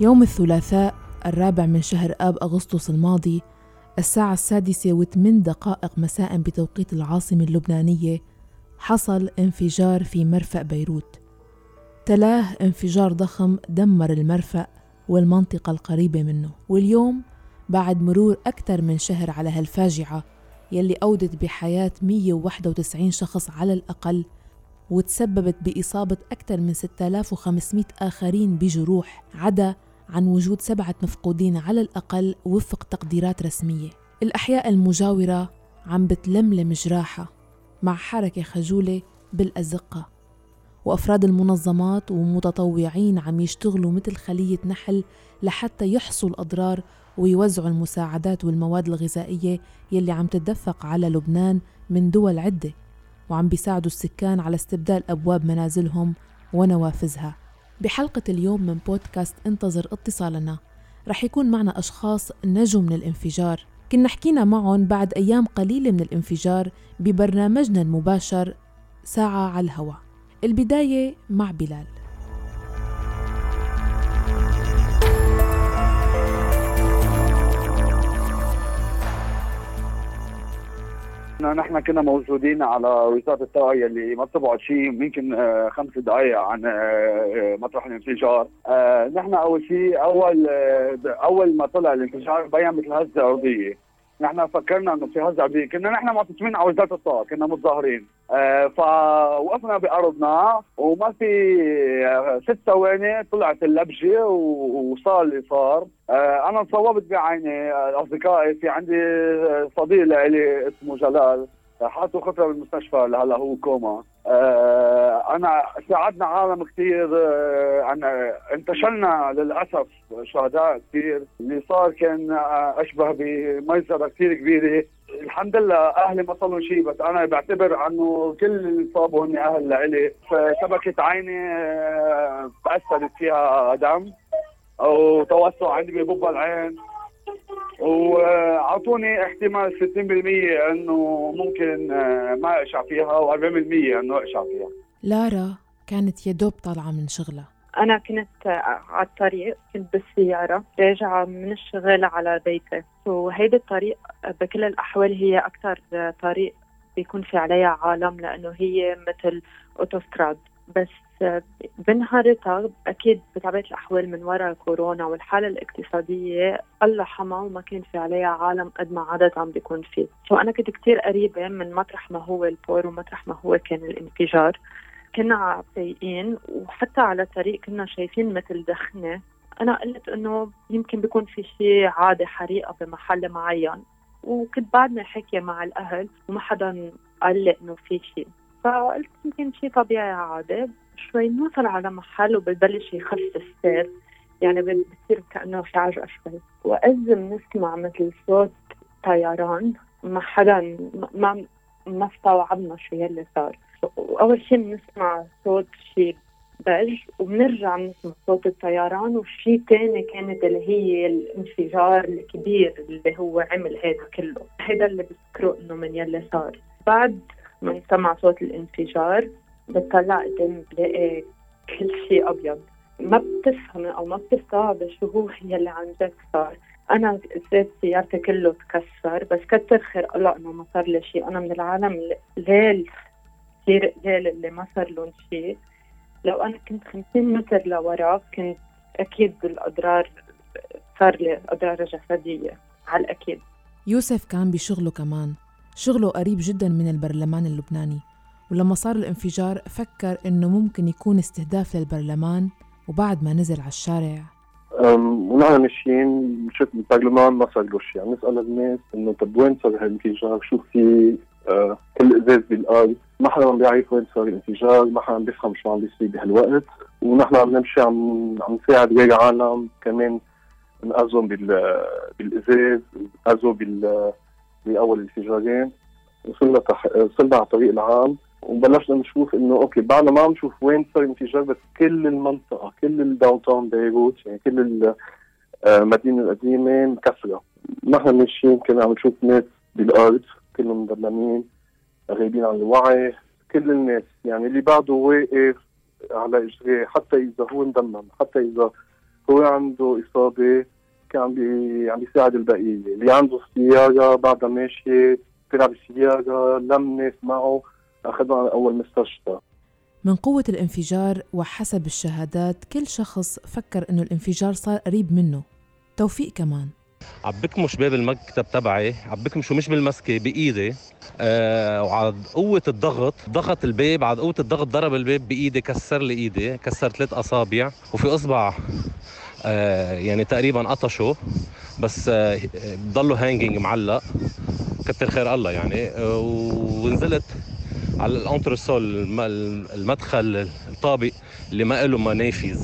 يوم الثلاثاء الرابع من شهر آب أغسطس الماضي الساعة السادسة وثمان دقائق مساء بتوقيت العاصمة اللبنانية حصل انفجار في مرفأ بيروت. تلاه انفجار ضخم دمر المرفأ والمنطقة القريبة منه. واليوم بعد مرور أكثر من شهر على هالفاجعة يلي أودت بحياة 191 شخص على الأقل وتسببت بإصابة أكثر من 6500 آخرين بجروح عدا عن وجود سبعة مفقودين على الأقل وفق تقديرات رسمية. الأحياء المجاورة عم بتلملم جراحة مع حركة خجولة بالأزقة. وأفراد المنظمات ومتطوعين عم يشتغلوا مثل خلية نحل لحتى يحصوا الأضرار ويوزعوا المساعدات والمواد الغذائية يلي عم تدفق على لبنان من دول عدة وعم بيساعدوا السكان على استبدال أبواب منازلهم ونوافذها. بحلقة اليوم من بودكاست انتظر اتصالنا. رح يكون معنا أشخاص نجوا من الانفجار. كنا حكينا معهم بعد أيام قليلة من الانفجار ببرنامجنا المباشر ساعة على الهواء البداية مع بلال. نحن كنا موجودين على وزارة التوعية اللي ما بتبعد شيء يمكن آه، خمس دقائق عن آه، آه، مطرح الانفجار. نحن أول شيء أول أول ما طلع الانفجار بين مثل هزة أرضية. نحن فكرنا إنه في هزة أرضية. كنا نحن معتصمين على وزارة الطاقه كنا متظاهرين. فوقفنا بأرضنا وما في ست ثواني طلعت اللبجة وصار اللي صار. أنا انصوبت بعيني أصدقائي. في عندي صديق لي اسمه جلال. حاطوا خطرة بالمستشفى هلا هو كوما. آه أنا ساعدنا عالم كثير آه انتشلنا للأسف شهداء كثير. اللي صار كان آه أشبه بمجزره كثير كبيرة. الحمد لله أهلي ما صار شيء بس أنا بعتبر إنه كل اللي صابوا هن أهل لإلي. فشبكه عيني آه تأثرت فيها دم وتوسع عندي ببب العين. وأعطوني احتمال 60% إنه ممكن آه، ما أقشع فيها و40% إنه أقشع فيها. لارا كانت يا دوب طالعة من شغلها. أنا كنت على الطريق كنت بالسيارة راجعة من الشغل على بيتي. وهيدي الطريق بكل الأحوال هي أكثر طريق بيكون في عليها عالم لأنه هي مثل أوتوستراد. بس بنهارتها أكيد بطبيعة الأحوال من وراء كورونا والحالة الاقتصادية الله حما وما كان في عليها عالم قد ما عدد عم بيكون فيه، so أنا كنت كثير قريبة من مطرح ما هو ال port ومطرح ما هو كان الانفجار. كنا سايقين وحتى على الطريق كنا شايفين مثل دخنة. أنا قلت إنه يمكن بيكون في شيء عادي حريقة بمحل معين. وكنت بعدني حكي مع الأهل وما حدا قال لي إنه في شيء فقلت يمكن شيء طبيعي عادي شوي نوصل على محل وببلش يخف السير. يعني بتصير كأنه في عجقة شوي. وأذن نسمع مثل صوت طيران. ما حدا ما ما استوعبنا شو يلي صار. وأول شيء بنسمع صوت شيء بج وبنرجع نسمع صوت الطيران. وشيء تاني كانت اللي هي الانفجار الكبير اللي هو عمل هذا كله. هذا اللي بذكره إنه من يلي صار. بعد من سمع صوت الانفجار بتطلع قدام بلاقي كل شيء أبيض. ما بتفهمي أو ما بتستوعبي شو هو يلي عن جد صار. أنا زيت سيارتي كله تكسر بس كتر خير الله إنه ما صار لي شيء. أنا من العالم ليل كثير قليل اللي ما صار لهم شيء. لو أنا كنت 50 متر لورا كنت أكيد الاضرار صار لي أضرار جسدية على الأكيد. يوسف كان بشغله كمان. شغله قريب جدا من البرلمان اللبناني ولما صار الانفجار فكر إنه ممكن يكون استهداف للبرلمان وبعد ما نزل على الشارع. ونحن ماشيين شفت البرلمان ما صار له شيء. عم نسأل الناس إنه طب وين صار هالانفجار؟ شو في آه كل إزاز بالأرض؟ ما حدا عم بيعرف وين صار الانفجار ما حدا عم بيفهم شو عم بيصير بهالوقت. ونحن عم نمشي عم عم نساعد غير عالم كمان نقزهم بالإزاز نقزوا بال بأول الانفجارين وصلنا تح... وصلنا على الطريق العام وبلشنا نشوف إنه okay بعدنا ما عم نشوف وين صار انفجار بس كل المنطقة كل ال downtown بيروت يعني كل المدينة القديمة مكسرة. نحن ماشيين كنا عم نشوف ناس بالأرض كلهم مظلمين غايبين عن الوعي كل الناس. يعني اللي بعده واقف على اجريه حتى إذا هو مدمم حتى إذا هو عنده إصابة كان عم بي عم بيساعد البقيه اللي عنده سياره بعدها ماشيه طلع بالسياره لم ناس معه اخذهم على أول مستشفى. من قوة الانفجار وحسب الشهادات كل شخص فكر إنه الانفجار صار قريب منه. توفيق كمان. عم بكمش باب المكتب تبعي عم بكمشه مش بالمسكة بإيدي. آه وعلى قوة الضغط ضغط الباب على قوة الضغط ضرب الباب بإيدي كسر لي إيدي كسر ثلاث أصابع وفي إصبع. يعني تقريبا قطشه بس آه ضله هانجينج معلق. كتر خير الله يعني. آه ونزلت على الانترسول المدخل الطابق اللي ما له منافذ.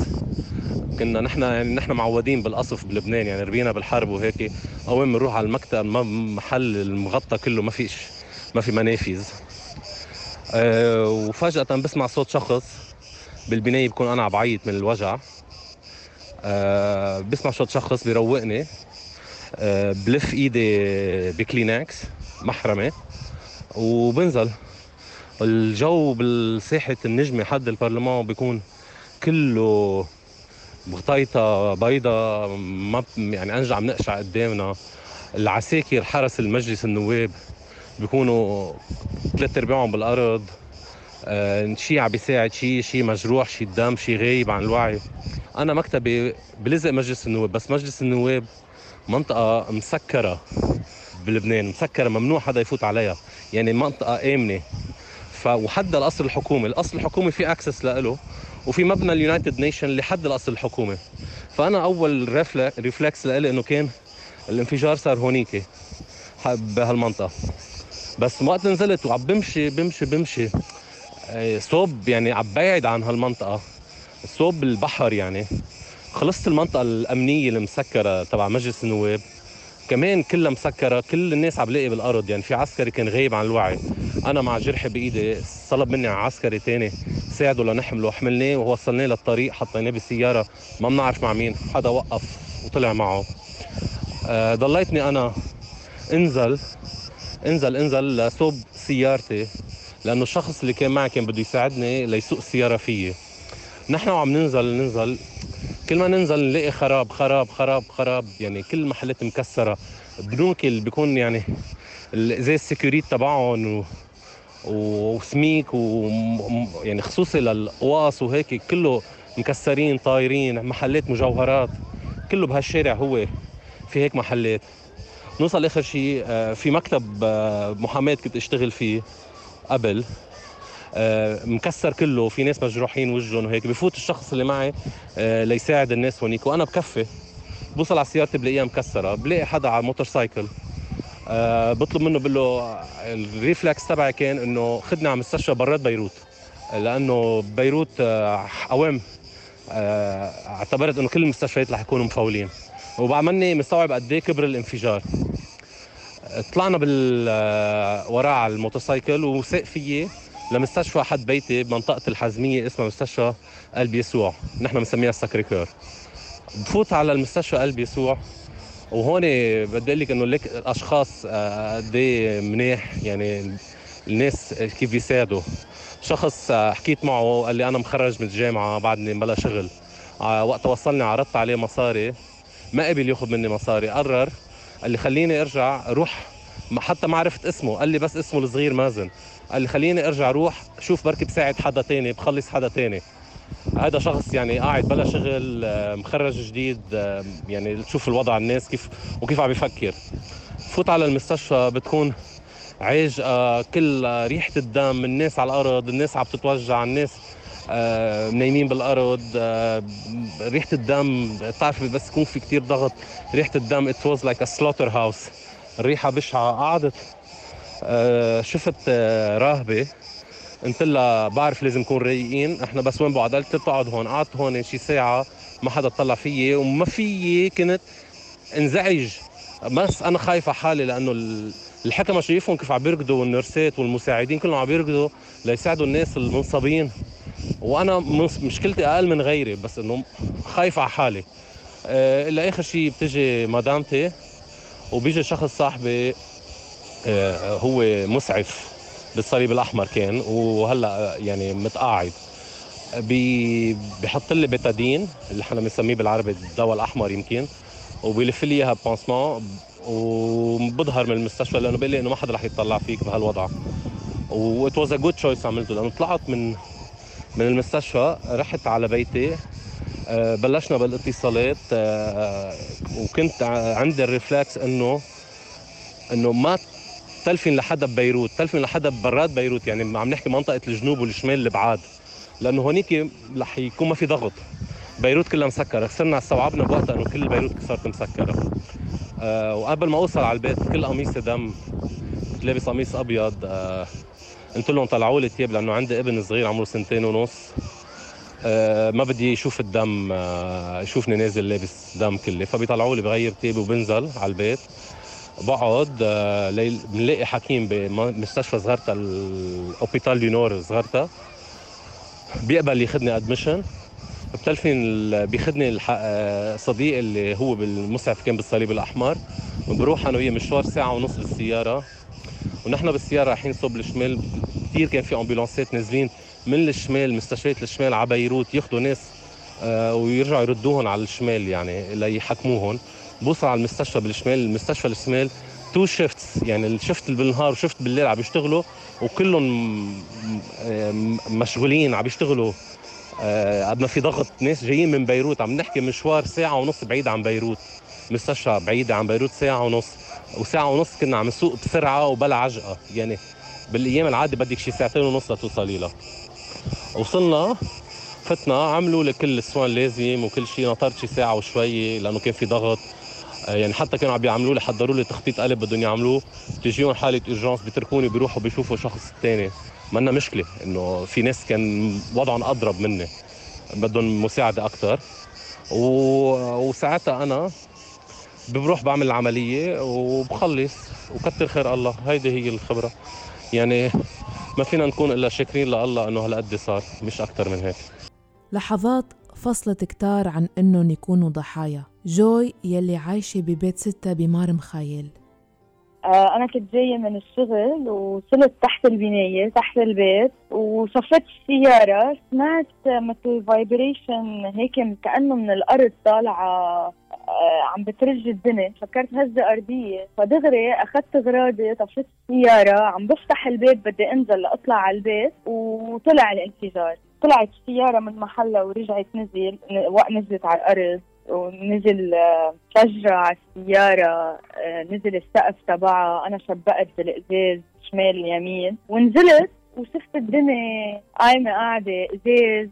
كنا نحن يعني نحن معودين بالقصف بلبنان يعني ربينا بالحرب وهيك. اول بنروح على المكتب محل المغطى كله ما فيش ما في منافذ. وفجأة بسمع صوت شخص بالبناية بكون أنا بعيط من الوجع. أه بسمع صوت شخص بيروقني. أه بلف إيدي بكلينكس محرمة. وبنزل. الجو بالساحة النجمة حد البرلمان بيكون كله بغطيطة بيضة ما يعني أنجع عم نقشع قدامنا. العساكر حرس المجلس النواب بيكونوا ثلاث أرباعهم بالأرض. آه شي عم بيساعد شي شي مجروح شي دم شي غايب عن الوعي. أنا مكتبي بلزق مجلس النواب بس مجلس النواب منطقة مسكرة بلبنان مسكرة ممنوع حدا يفوت عليها يعني منطقة آمنة. ف وحد القصر الحكومي القصر الحكومي في access له وفي مبنى ال United Nations لحد القصر الحكومي. فأنا أول reflex لإلي إنه كان الانفجار صار هونيك بهالمنطقة. بس وقت نزلت وعم بمشي بمشي بمشي صوب يعني عم بعد عن هالمنطقة. صوب البحر يعني. خلصت المنطقة الأمنية المسكره تبع مجلس النواب. كمان كلها مسكرة كل الناس عم لاقي بالأرض. يعني في عسكري كان غايب عن الوعي. أنا مع جرحي بإيدي. طلب مني عسكري تاني. ساعده لنحمله. حملناه ووصلناه للطريق. حطيناه بالسيارة. ما بنعرف مع مين. حدا وقف وطلع معه. آه ضليتني أنا. انزل. انزل انزل لصوب سيارتي. لأنه الشخص اللي كان معي كان بده يساعدني ليسوق السيارة فيي. نحن وعم ننزل ننزل. كل ما ننزل نلاقي خراب خراب خراب خراب. يعني كل المحلات مكسرة. بنوك اللي بيكون يعني زي السكيوريت تبعهم و... وسميك و يعني خصوصي للقواص وهيك كله مكسرين طايرين محلات مجوهرات. كله بهالشارع هو في هيك محلات. نوصل آخر شيء في مكتب محاماة كنت أشتغل فيه. قبل مكسر كله في ناس مجروحين وجههم وهيك. بفوت الشخص اللي معي ليساعد الناس هونيك وأنا بكفي. بوصل على سيارتي بلاقيها مكسرة. بلاقي حدا على motorcycle. أه بطلب منه بقول له ال reflex تبعي كان إنه خدني على مستشفى برات بيروت. لأنه بيروت أه اعتبرت إنه كل المستشفيات رح يكونوا مفولين وبعملني مستوعب قد إيه كبر الانفجار. طلعنا بال وراه على الموتوسيكل وساق فيي لمستشفى حد بيتي بمنطقة الحزمية اسمها مستشفى قلب يسوع. نحن بنسميها السكريكور بفوت على المستشفى قلب يسوع وهون بدي أقول لك إنه لك الأشخاص قد إيه منيح يعني الناس كيف بيساعدوا. شخص حكيت معه قال لي أنا مخرج من الجامعة بعدني بلا شغل. وقت وصلني عرضت عليه مصاري ما قبل ياخذ مني مصاري قرر قال لي خليني ارجع روح حتى ما عرفت اسمه قال لي بس اسمه الصغير مازن. قال لي خليني ارجع روح شوف بركي بساعد حدا تاني بخلص حدا تاني. هذا شخص يعني قاعد بلا شغل مخرج جديد يعني تشوف الوضع الناس كيف وكيف عم بيفكر فوت على المستشفى بتكون عيج كل ريحة الدم الناس على الأرض الناس عم تتوجع الناس نايمين بالأرض ريحة الدم بتعرف بس يكون في كتير ضغط ريحة الدم it was like a slaughterhouse الريحة بشعة قعدت. شفت راهبة قلت لها بعرف لازم نكون رايقين. إحنا بس وين بقعد قالت بتقعد هون. قعدت هون شي ساعة ما حدا طلع فيي وما فيي كنت انزعج. بس أنا خايف على حالي لأنه الحكمة شايفهم كيف عم بيركضوا والنرسات والمساعدين كلهم عم بيركضوا ليساعدوا الناس المنصابين وأنا مشكلتي أقل من غيري بس إنه خايف على حالي. أه إلا آخر شيء بتجي مدامتي وبيجي شخص صاحبي أه هو مسعف بالصليب الأحمر كان وهلأ يعني متقاعد. بحط لي Bétadine اللي إحنا بنسميه بالعربي الدواء الأحمر يمكن وبيلف لي إياها pansement وبظهر من المستشفى لأنه بيقول لي إنه ما حدا رح يطلع فيك بهالوضع. what was a good choice عملته لأنه طلعت من من المستشفى رحت على بيتي آه، بلشنا بالاتصالات آه، وكنت عندي ال reflex انه إنه ما تلفن لحدا ببيروت تلفن لحدا برات بيروت يعني عم نحكي منطقة الجنوب والشمال البعاد لأنه هونيك رح يكون ما في ضغط. بيروت كلها مسكرة خسرنا استوعبنا بوقتها إنه كل بيروت صارت مسكرة. أه وقبل ما أوصل على البيت كل قميصي دم كنت لابس قميص أبيض أه قلت لهم طلعوا لي ثياب لأنه عندي ابن صغير عمره سنتين ونص. أه ما بدي يشوف الدم أه يشوفني نازل لابس دم كله. فبيطلعوا لي بغير ثيابي وبنزل على البيت. بقعد آه، بنلاقي حكيم بمستشفى زغرتا ال hôpital du Nord زغرتا. بيقبل ياخذني admission بتلفين بياخذني آه، صديق اللي هو بالمسعف كان بالصليب الأحمر. بنروح أنا وياه مشوار ساعة ونص بالسيارة. ونحن بالسيارة رايحين صوب الشمال. كثير كان في ambulanceات نازلين من الشمال مستشفيات الشمال على بيروت ياخذوا ناس آه، ويرجعوا يردوهم على الشمال يعني ليحكموهم بوصل على المستشفى بالشمال المستشفى الشمال two shifts يعني ال shift بالنهار و shift بالليل عم بيشتغلوا وكلهم مشغولين عم بيشتغلوا آه، قد ما في ضغط ناس جايين من بيروت. عم نحكي مشوار ساعة ونص بعيد عن بيروت. مستشفى بعيدة عن بيروت ساعة ونص. وساعة ونص كنا عم نسوق بسرعة وبلا عجقة. يعني بالأيام العادية بدك شي ساعتين ونص لتوصلي لها وصلنا فتنا عملوا لي كل السوان لازم وكل شيء نطرت شي ساعة وشوية لأنه كان في ضغط. آه، يعني حتى كانوا عم بيعملوا لي حضروا لي تخطيط قلب بدهم يعملوه. بتجيهم حالة اورجانس بيتركوني بيروحوا بيشوفوا شخص ثاني منا مشكلة إنه في ناس كان وضعهم أضرب مني. بدهم مساعدة أكثر و... وساعتها أنا بروح بعمل العملية وبخلص وكتر خير الله. هيدي هي الخبرة. يعني ما فينا نكون إلا شاكرين لله إنه هالقد صار مش أكثر من هيك. لحظات فصلت كتار عن إنهم يكونوا ضحايا. جوي يلي عايشة ببيت ستة بمار مخايل. آه، أنا كنت جاية من الشغل وصلت تحت البناية تحت البيت وصفت السيارة سمعت مثل فايبريشن هيك كأنه من الأرض طالعة آه، عم بترج الدنيا. فكرت هزة أرضية. فدغري أخذت غراضي طفيت السيارة عم بفتح البيت بدي أنزل لأطلع على البيت وطلع الانفجار. طلعت السيارة من محلها ورجعت نزل نزلت على الأرض. ونزل شجرة على السيارة آه، نزل السقف تبعها أنا شبقت بالإزاز شمال يمين ونزلت وشفت الدنيا قايمة قاعدة إزاز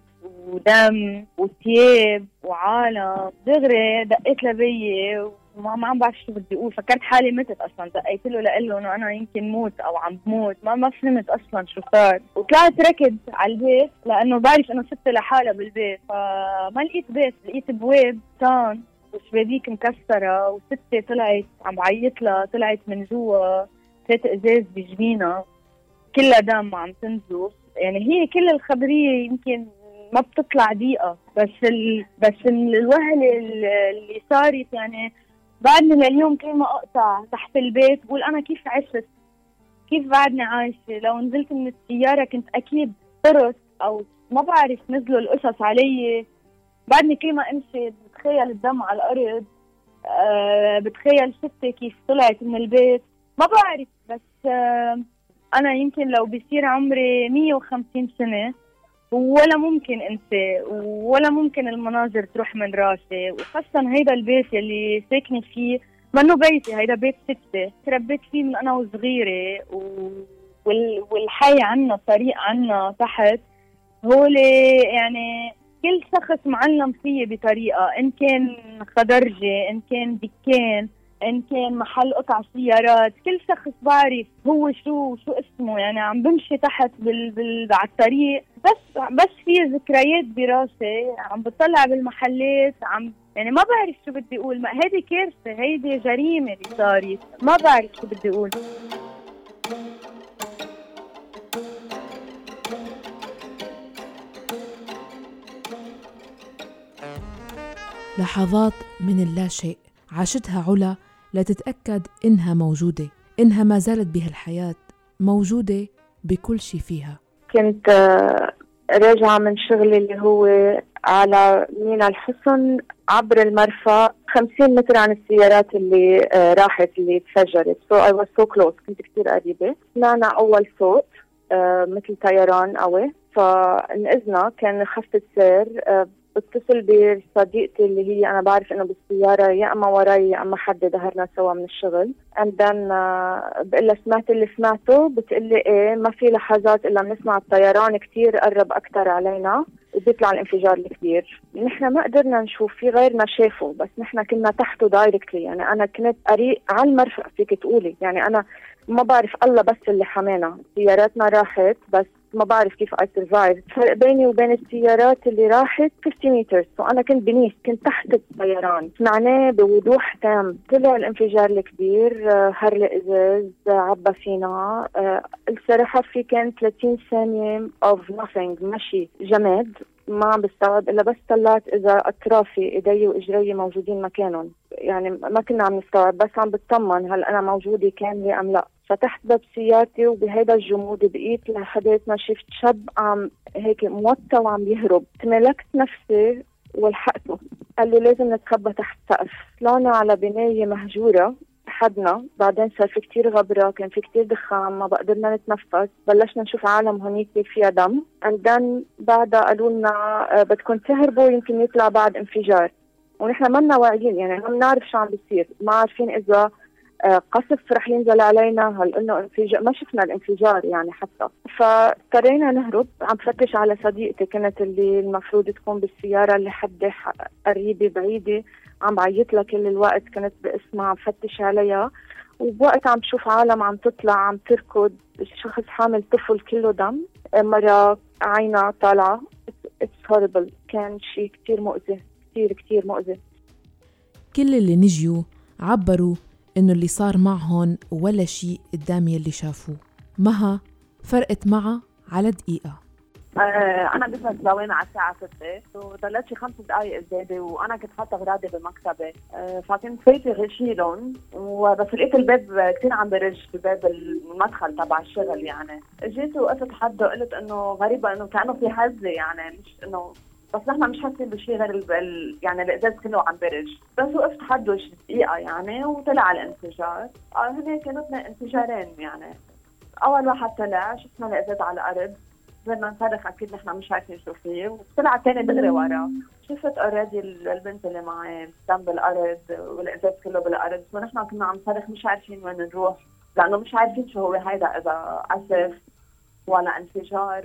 ودم وثياب وعالم دغري دقيت لبيي وما ما عم بعرف شو بدي أقول. فكرت حالي متت أصلا. دقيت له لقول له إنه أنا يمكن موت أو عم بموت. ما ما فهمت أصلا شو صار. وطلعت ركض على البيت لأنه بعرف إنه ست لحالها بالبيت. فما لقيت بيت لقيت بواب تان وشبابيك مكسرة وستي طلعت عم بعيط لها. طلعت من جوا ثلاث إزاز بجبينها كلها دم عم تنزف يعني هي كل الخبرية يمكن ما بتطلع دقيقة. بس ال... بس الوهلة اللي صارت يعني بعدني لليوم كل ما أقطع تحت البيت بقول أنا كيف عشت؟ كيف بعدني عايشة؟ لو نزلت من السيارة كنت أكيد طرت أو ما بعرف نزلوا القصص علي. بعدني كل ما أمشي بتخيل الدم على الأرض أه بتخيل ستي كيف طلعت من البيت. ما بعرف بس أه أنا يمكن لو بصير عمري 150 سنة ولا ممكن انسى ولا ممكن المناظر تروح من راسي وخاصة هيدا البيت اللي ساكنة فيه منه بيتي هيدا بيت ستة. تربيت فيه من أنا وصغيرة و... وال... والحي عنا طريق عنا تحت هولي يعني كل شخص معلم فيي بطريقة إن كان خضرجة إن كان دكان إن كان محل قطع سيارات كل شخص بعرف هو شو شو اسمه يعني عم بمشي تحت بال, بال... على الطريق. بس بس في ذكريات براسي عم بطلع بالمحلات عم يعني ما بعرف شو بدي أقول. ما هيدي كارثة هيدي جريمة اللي صارت. ما بعرف شو بدي أقول. لحظات من اللاشيء عاشتها علا لتتأكد إنها موجودة إنها ما زالت بهالحياة موجودة بكل شيء فيها. كنت آه، راجعة من شغلي اللي هو على مينا الحصن عبر المرفأ 50 متر عن السيارات اللي آه، راحت اللي تفجرت. so I was so close كنت كثير قريبة. سمعنا أول صوت آه، مثل طيران قوي. فانقذنا كان خفت السير بتصل بصديقتي اللي هي أنا بعرف إنه بالسيارة يا أما وراي يا أما حد ظهرنا سوا من الشغل. and then بقول لها سمعت اللي سمعته بتقول لي إيه ما في لحظات إلا بنسمع الطيران كثير قرب أكثر علينا وبيطلع الانفجار الكبير نحن ما قدرنا نشوف في غيرنا شافه بس نحن كنا تحته directly يعني أنا كنت قريب على المرفأ فيك تقولي. يعني أنا ما بعرف الله بس اللي حمانا سياراتنا راحت بس ما بعرف كيف I survived الفرق بيني وبين السيارات اللي راحت 50 متر وأنا كنت بنص كنت تحت الطيران. سمعناه بوضوح تام. طلع الانفجار الكبير آه، هر الازاز عبى فينا آه، الصراحة في كان 30 ثانية of nothing مشي جماد. ما عم بستوعب إلا بس طلعت إذا أطرافي إيدي وإجري موجودين مكانهم. يعني ما كنا عم نستوعب بس عم بطمن هل أنا موجودة كاملة أم لا. فتحت باب سيارتي وبهيدا الجمود بقيت لحد ما شفت شاب عم هيك موطى وعم يهرب. تملكت نفسي ولحقته. قال لي لازم نتخبى تحت سقف. طلعنا على بناية مهجورة حدنا. بعدين صار في كتير غبرة كان في كتير دخان ما بقدرنا نتنفس. بلشنا نشوف عالم هونيك فيها دم. And بعدها قالوا لنا آه، بدكم تهربوا يمكن يطلع بعد انفجار. ونحن منا واعيين يعني ما بنعرف شو عم بيصير. ما عارفين إذا قصف رح ينزل علينا. هل إنه انفجار؟ ما شفنا الانفجار يعني حتى. فاضطرينا نهرب. عم فتش على صديقتي كانت اللي المفروض تكون بالسيارة اللي حدي قريبة بعيدة. عم بعيط لها كل الوقت كنت باسمها عم فتش عليها. وبوقت عم بشوف عالم عم تطلع عم تركض. شخص حامل طفل كله دم. مرة عينها طالعة. اتس هوربل كان شيء كتير مؤذي. كتير كتير مؤذي. كل اللي نجيوا عبروا إنه اللي صار معهم ولا شيء قدام يلي شافوه. مها فرقت معها على دقيقة. آه، أنا بزنس لوين على الساعة 6 وضلت خمس دقائق زيادة وأنا كنت حاطة أغراضي بالمكتبة. آه، فكنت فايتة غشيلهم وبس لقيت الباب كثير عم برج في باب المدخل تبع الشغل يعني. اجيت وقفت حده وقلت إنه غريبة إنه كأنه في هزه يعني مش إنه بس نحن مش حاسين بشيء غير ال... يعني الإزاز كله عم برج. بس وقفت حده دقيقة يعني وطلع الانفجار. آه هن كانوا انفجارين يعني. أول واحد طلع شفنا الإزاز على الأرض. بدنا نصرخ أكيد نحن مش عارفين شو فيه. وطلع الثاني دغري ورا. شفت already البنت اللي معي دم بالارض والإزاز كله بالأرض. ونحن كنا عم نصرخ مش عارفين وين نروح. لأنه مش عارفين شو هو هيدا إذا قصف ولا انفجار.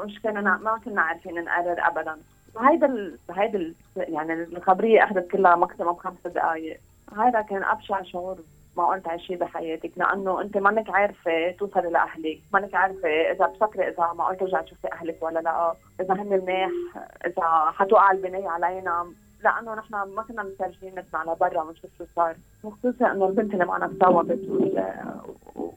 مش كنا ما كنا عارفين نقرر ابدا. هيدا ال... يعني الخبرية أخذت كلها maximum خمس دقائق هذا كان أبشع شعور ما قلت تعيشيه بحياتك لأنه أنت مانك عارفة توصلي لأهلك، مانك عارفة إذا بتفكري إذا ما قلت ترجعي تشوفي أهلك ولا لا، إذا هن منيح، إذا حتوقع البنايه علينا، لأنه نحن ما كنا مترجين نطلع لبرا ونشوف شو صار، وخصوصا إنه البنت اللي معنا تصوبت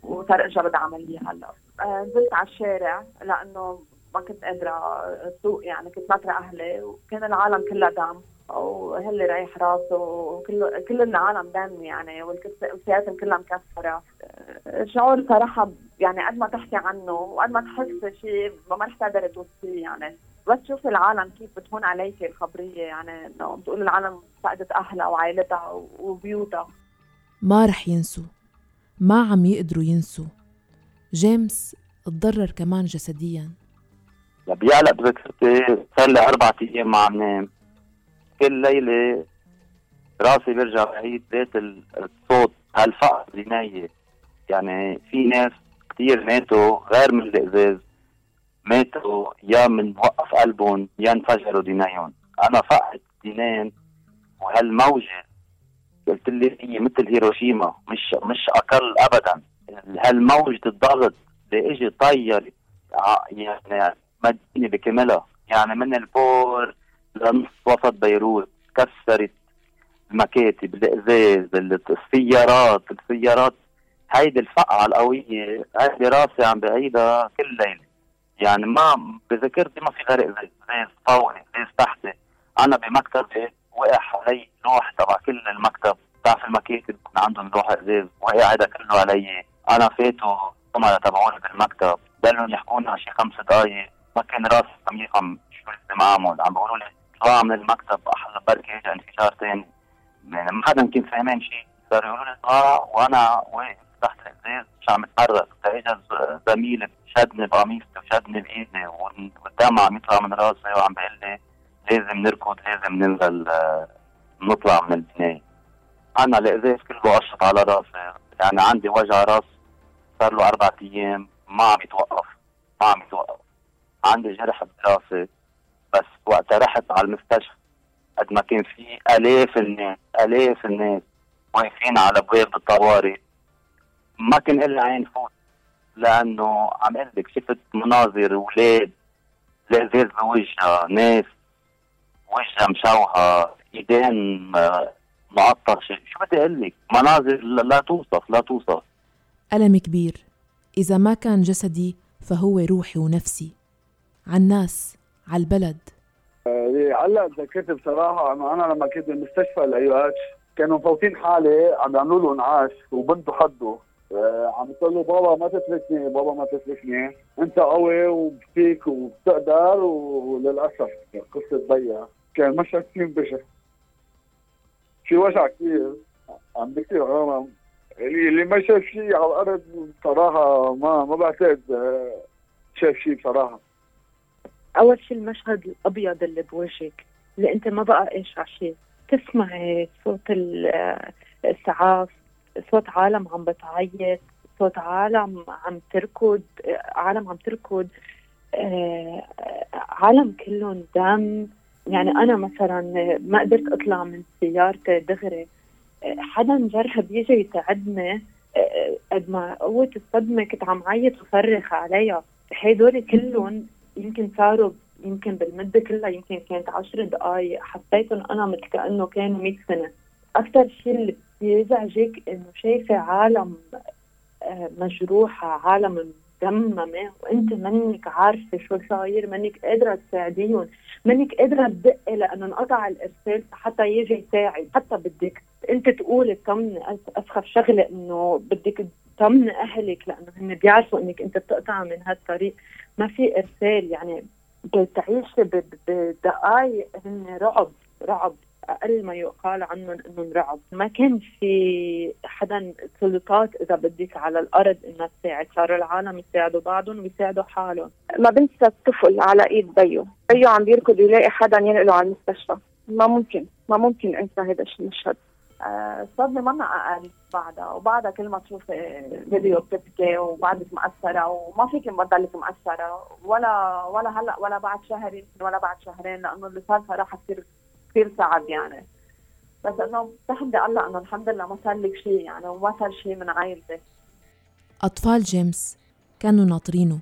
وصار اجى بدها عملية هلا. آه، نزلت على الشارع لأنه ما كنت قادرة أسوق يعني كنت ناطره أهلي وكان العالم كلها دم وهلي رايح راسه وكل كل العالم دم يعني والسياسة كلها مكسره شعور صراحة يعني قد ما تحكي عنه وقد ما تحس شيء ما رح تقدر توصفيه يعني. بس تشوف العالم كيف بتهون عليك الخبرية يعني إنه بتقول العالم فقدت أهلها وعائلتها وبيوتها. ما رح ينسوا. ما عم يقدروا ينسوا. جيمس تضرر كمان جسديا. بيعلق بذكرتي صار لي أربع أيام ما عم نام. كل ليلة راسي بيرجع بعيد بيت الصوت هالفقر بناية. يعني في ناس كثير ماتوا غير من الإزاز ماتوا يا من وقف قلبهم يا انفجروا دينيهم أنا فقدت دينين وهالموجة. قلت لي هي مثل هيروشيما مش مش أقل ابدا. هالموجة الضغط اللي أجي طير يعني مدينة بكاملها يعني من البور لنص وسط بيروت كسرت المكاتب الازاز السيارات السيارات. هيدي الفقعة القوية هيدي راسي عم بعيدها كل ليلة. يعني ما بذاكرتي ما في غير ازاز فوقي ازاز تحتي. أنا بمكتبي وقع علي لوح تبع كل المكتب. بتعرف المكاتب؟ عندهم لوح إزاز. وقع هذا كله علي. أنا فاتوا الزملاء تبعوني بالمكتب. ضلوا يحكونا شي خمس دقايق. كان راسي عم يفهم شو لازم اعمل عم بيقولوا لي اطلع من المكتب أحلى بركي اجى انفجار ثاني يعني ما حدا يمكن فاهمين شيء. صاروا يقولوا لي اطلع وأنا واقف تحت الازاز مش عم أتحرك. اجى زميلي شدني بقميصتي وشدني بإيدي والدم عم يطلع من راسي وعم بيقول لي لازم نركض لازم ننزل آه، نطلع من البنايه أنا الازاز كله قشط على راسي. يعني عندي وجع راس صار له أربع أيام ما عم يتوقف ما عم يتوقف. عندي جرح براسي بس وقتها رحت على المستشفى قد ما كان في آلاف الناس آلاف الناس واقفين على ابواب الطوارئ ما كان إلا عين فوت لأنه عم أقول لك شفت مناظر أولاد لازاز بوجهها ناس وجهها مشوهة إيدين آه، معطشه شو بدي أقول لك؟ مناظر لا توصف لا توصف. ألم كبير. إذا ما كان جسدي فهو روحي ونفسي. عالناس عالبلد اللي هلا تذكرت بصراحة إنه أنا لما كنت بمستشفى الايواتش كانوا مفوتين حالي عم يعملوا له انعاش وبنته حده. آه، عم تقول له بابا ما تتركني بابا ما تتركني. أنت قوي وبفيك وبتقدر وللأسف قصة بيا كان مشهد كثير بشع في وجع كثير عم بكثير غرام اللي اللي ما شاف شيء على الأرض بصراحة ما ما بعتقد آه، شاف شيء بصراحة. أول شيء المشهد الأبيض اللي بوجهك اللي أنت ما بقى إيش عشان تسمعي صوت الاسعاف صوت عالم عم بتعيط صوت عالم عم تركض عالم عم تركض آه، عالم كلهم دم. يعني أنا مثلا ما قدرت أطلع من سيارتي دغري. حدا جرب يجي يساعدني آه، قد ما قوة الصدمة كنت عم عيط وصرخ عليها. هدول كلهم يمكن صاروا يمكن بالمدة كلها يمكن كانت عشر دقايق. حسيتهم أنا مثل كأنه كانوا 100 سنة. أكثر شيء اللي بيزعجك إنه شايفة عالم آه، مجروحة عالم مدممة. وأنت منك عارفة شو صاير منك قادرة تساعديهم منك قادرة تدقي لأنه انقطع الإرسال حتى يجي يساعد. حتى بدك أنت تقولي طمني أسخف شغلة إنه بدك تطمني أهلك لأنه هن بيعرفوا إنك أنت بتقطع من هالطريق. ما في إرسال يعني تعيشي بدقائق هن رعب رعب أقل ما يقال عنهم إنهم رعب، ما كان في حدا سلطات إذا بدك على الأرض إنها تساعد، صاروا العالم يساعدوا بعضهم ويساعدوا حالهم. ما بنسى الطفل على إيد بيو، بيو عم بيركض يلاقي حدا ينقله على المستشفى، ما ممكن ما ممكن أنسى هذا المشهد. الصدمة ما أقل بعدها وبعدها كل ما تشوفي فيديو بتبكي وبعدك مأثرة وما فيك تضلك مأثرة ولا ولا هلأ ولا بعد شهر ولا بعد شهرين لأنه اللي صار صراحة كثير كثير صعب يعني. بس إنه بحمد الله إنه الحمد لله ما صار لك شيء يعني وما صار شيء من عائلتي أطفال جيمس كانوا ناطرينه.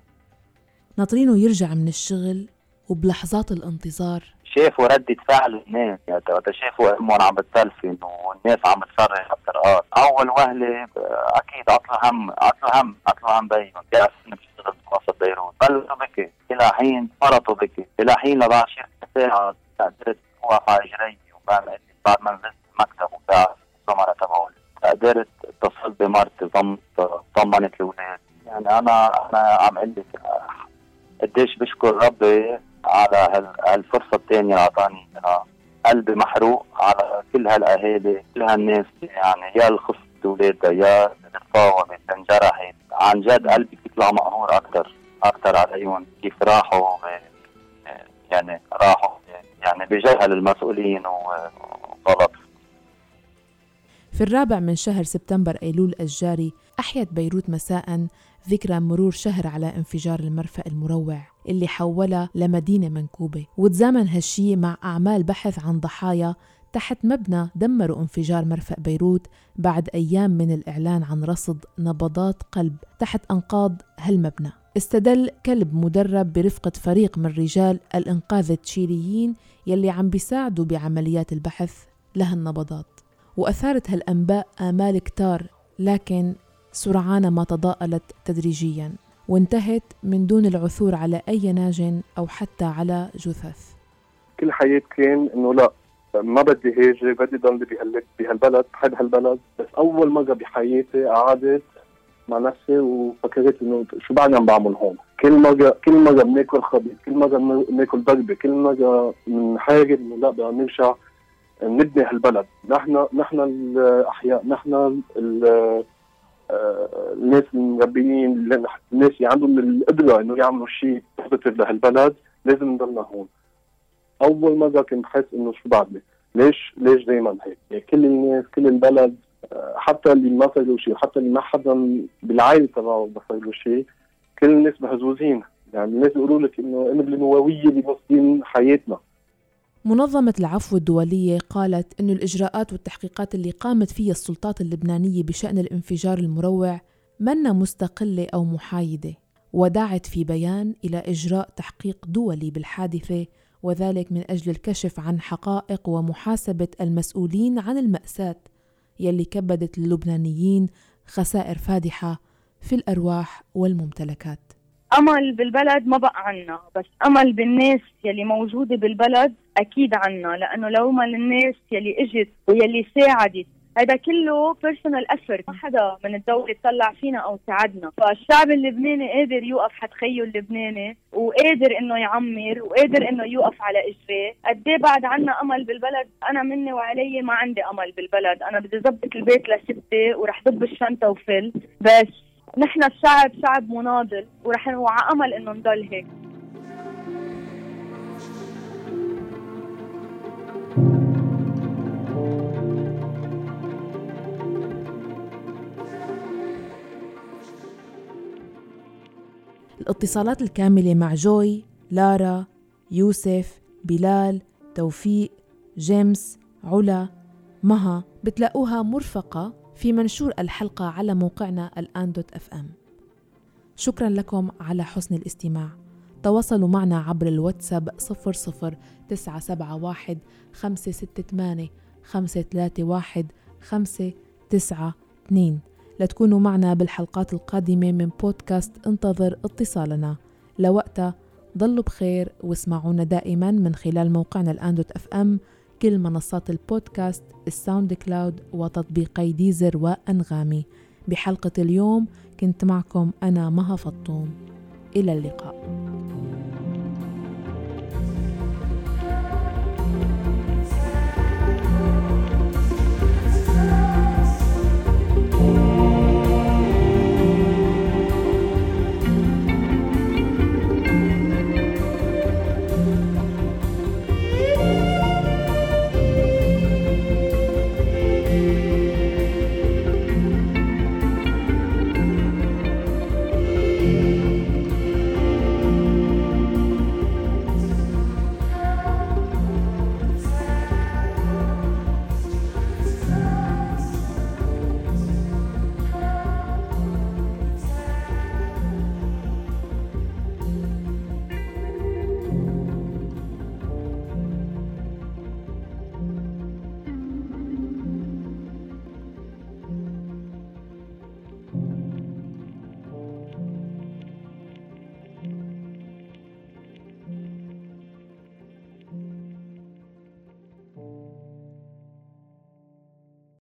ناطرينه يرجع من الشغل وبلحظات الانتظار. شافوا ردة فعل الناس يعني شافوا امهم عم بتلفن والناس عم بتصرخ بطرقات أول وهلة أكيد عطلة هم عطلة هم عطلة هم بيهم بيعرف إنه بيشتغل بوسط بيروت بلشوا بكي إلى حين فرطوا بكي. إلى حين لبعد شي ساعة قدرت اوقف على رجلي بعد ما نزلت المكتب وساعد الزملاء تبعولي قدرت اتصلت بمرتي طمنت الاولاد يعني أنا أنا عم أقول لك قديش بشكر ربي على هالفرصة الثانية اللي اعطاني قلبي محروق على كل هالأهالي كل هالناس يعني يا الخص اولادها يا تفاوضت انجرحت. عن جد قلبي بيطلع مقهور أكثر أكثر عليهم كيف راحوا يعني راحوا يعني بجهل المسؤولين وغلط. في الرابع من شهر سبتمبر أيلول الجاري أحيت بيروت مساء ذكرى مرور شهر على انفجار المرفأ المروع اللي حولها لمدينة منكوبة. وتزامن هالشي مع أعمال بحث عن ضحايا تحت مبنى دمروا انفجار مرفأ بيروت بعد أيام من الإعلان عن رصد نبضات قلب تحت أنقاض هالمبنى. استدل كلب مدرب برفقة فريق من رجال الإنقاذ التشيليين يلي عم بيساعدوا بعمليات البحث لها النبضات وأثارت هالأنباء آمال كتار لكن سرعان ما تضاءلت تدريجيا وانتهت من دون العثور على أي ناج أو حتى على جثث. كل حياتي كان إنه لا ما بدي هاجر بدي ضل بهالبلد بحب هالبلد. بس أول مرة بحياتي قعدت مع نفسي وفكرت إنه شو بعدني عم بعمل هون؟ كل مرة كل مرة بناكل خبيث كل مرة بناكل ضربة كل مرة بنحارب إنه لا بدنا نرجع نبني هالبلد. نحن نحن الأحياء نحن الناس المربيين الناس اللي عندهم القدرة إنه يعملوا شيء بوزيتيف لهالبلد لازم نضلنا هون. أول مرة كنت حاسس إنه شو بعدني؟ ليش؟ ليش دائما هيك؟ يعني كل الناس كل البلد حتى اللي ما صار له شيء حتى اللي ما حدا بالعائلة تبعه ما صار له شيء كل الناس مهزوزين. يعني الناس بيقولوا لك إنه أنا بالنوويه اللي حياتنا. منظمة العفو الدولية قالت أن الإجراءات والتحقيقات اللي قامت فيها السلطات اللبنانية بشأن الانفجار المروع منا مستقلة أو محايدة ودعت في بيان إلى إجراء تحقيق دولي بالحادثة وذلك من أجل الكشف عن حقائق ومحاسبة المسؤولين عن المأساة يلي كبدت اللبنانيين خسائر فادحة في الأرواح والممتلكات. أمل بالبلد ما بقى عنا بس أمل بالناس يلي موجودة بالبلد أكيد عنا لأنه لو ما الناس يلي إجت ويلي ساعدت هذا كله personal effort ما حدا من الدولة طلع فينا أو ساعدنا فالشعب اللبناني قادر يوقف حد خيه اللبناني وقادر إنه يعمر وقادر إنه يوقف على اجريه قد إيه بعد عنا أمل بالبلد؟ أنا مني وعليي ما عندي أمل بالبلد. أنا بدي ظبط البيت لستي ورح ضب الشنطة وفل بس نحن الشعب شعب مناضل ورح وعلى أمل إنه نضل هيك. الاتصالات الكاملة مع جوي، لارا، يوسف، بلال، توفيق، جيمس، علا، مها بتلاقوها مرفقة في منشور الحلقة على موقعنا الآن dot FM شكرا لكم على حسن الاستماع. تواصلوا معنا عبر الواتساب 00 971 568 531 592 لتكونوا معنا بالحلقات القادمة من بودكاست انتظر اتصالنا. لوقتها ضلوا بخير واسمعونا دائما من خلال موقعنا الآن dot FM كل منصات البودكاست الساوند كلاود وتطبيقي ديزر وأنغامي. بحلقة اليوم كنت معكم أنا مها فطوم. إلى اللقاء.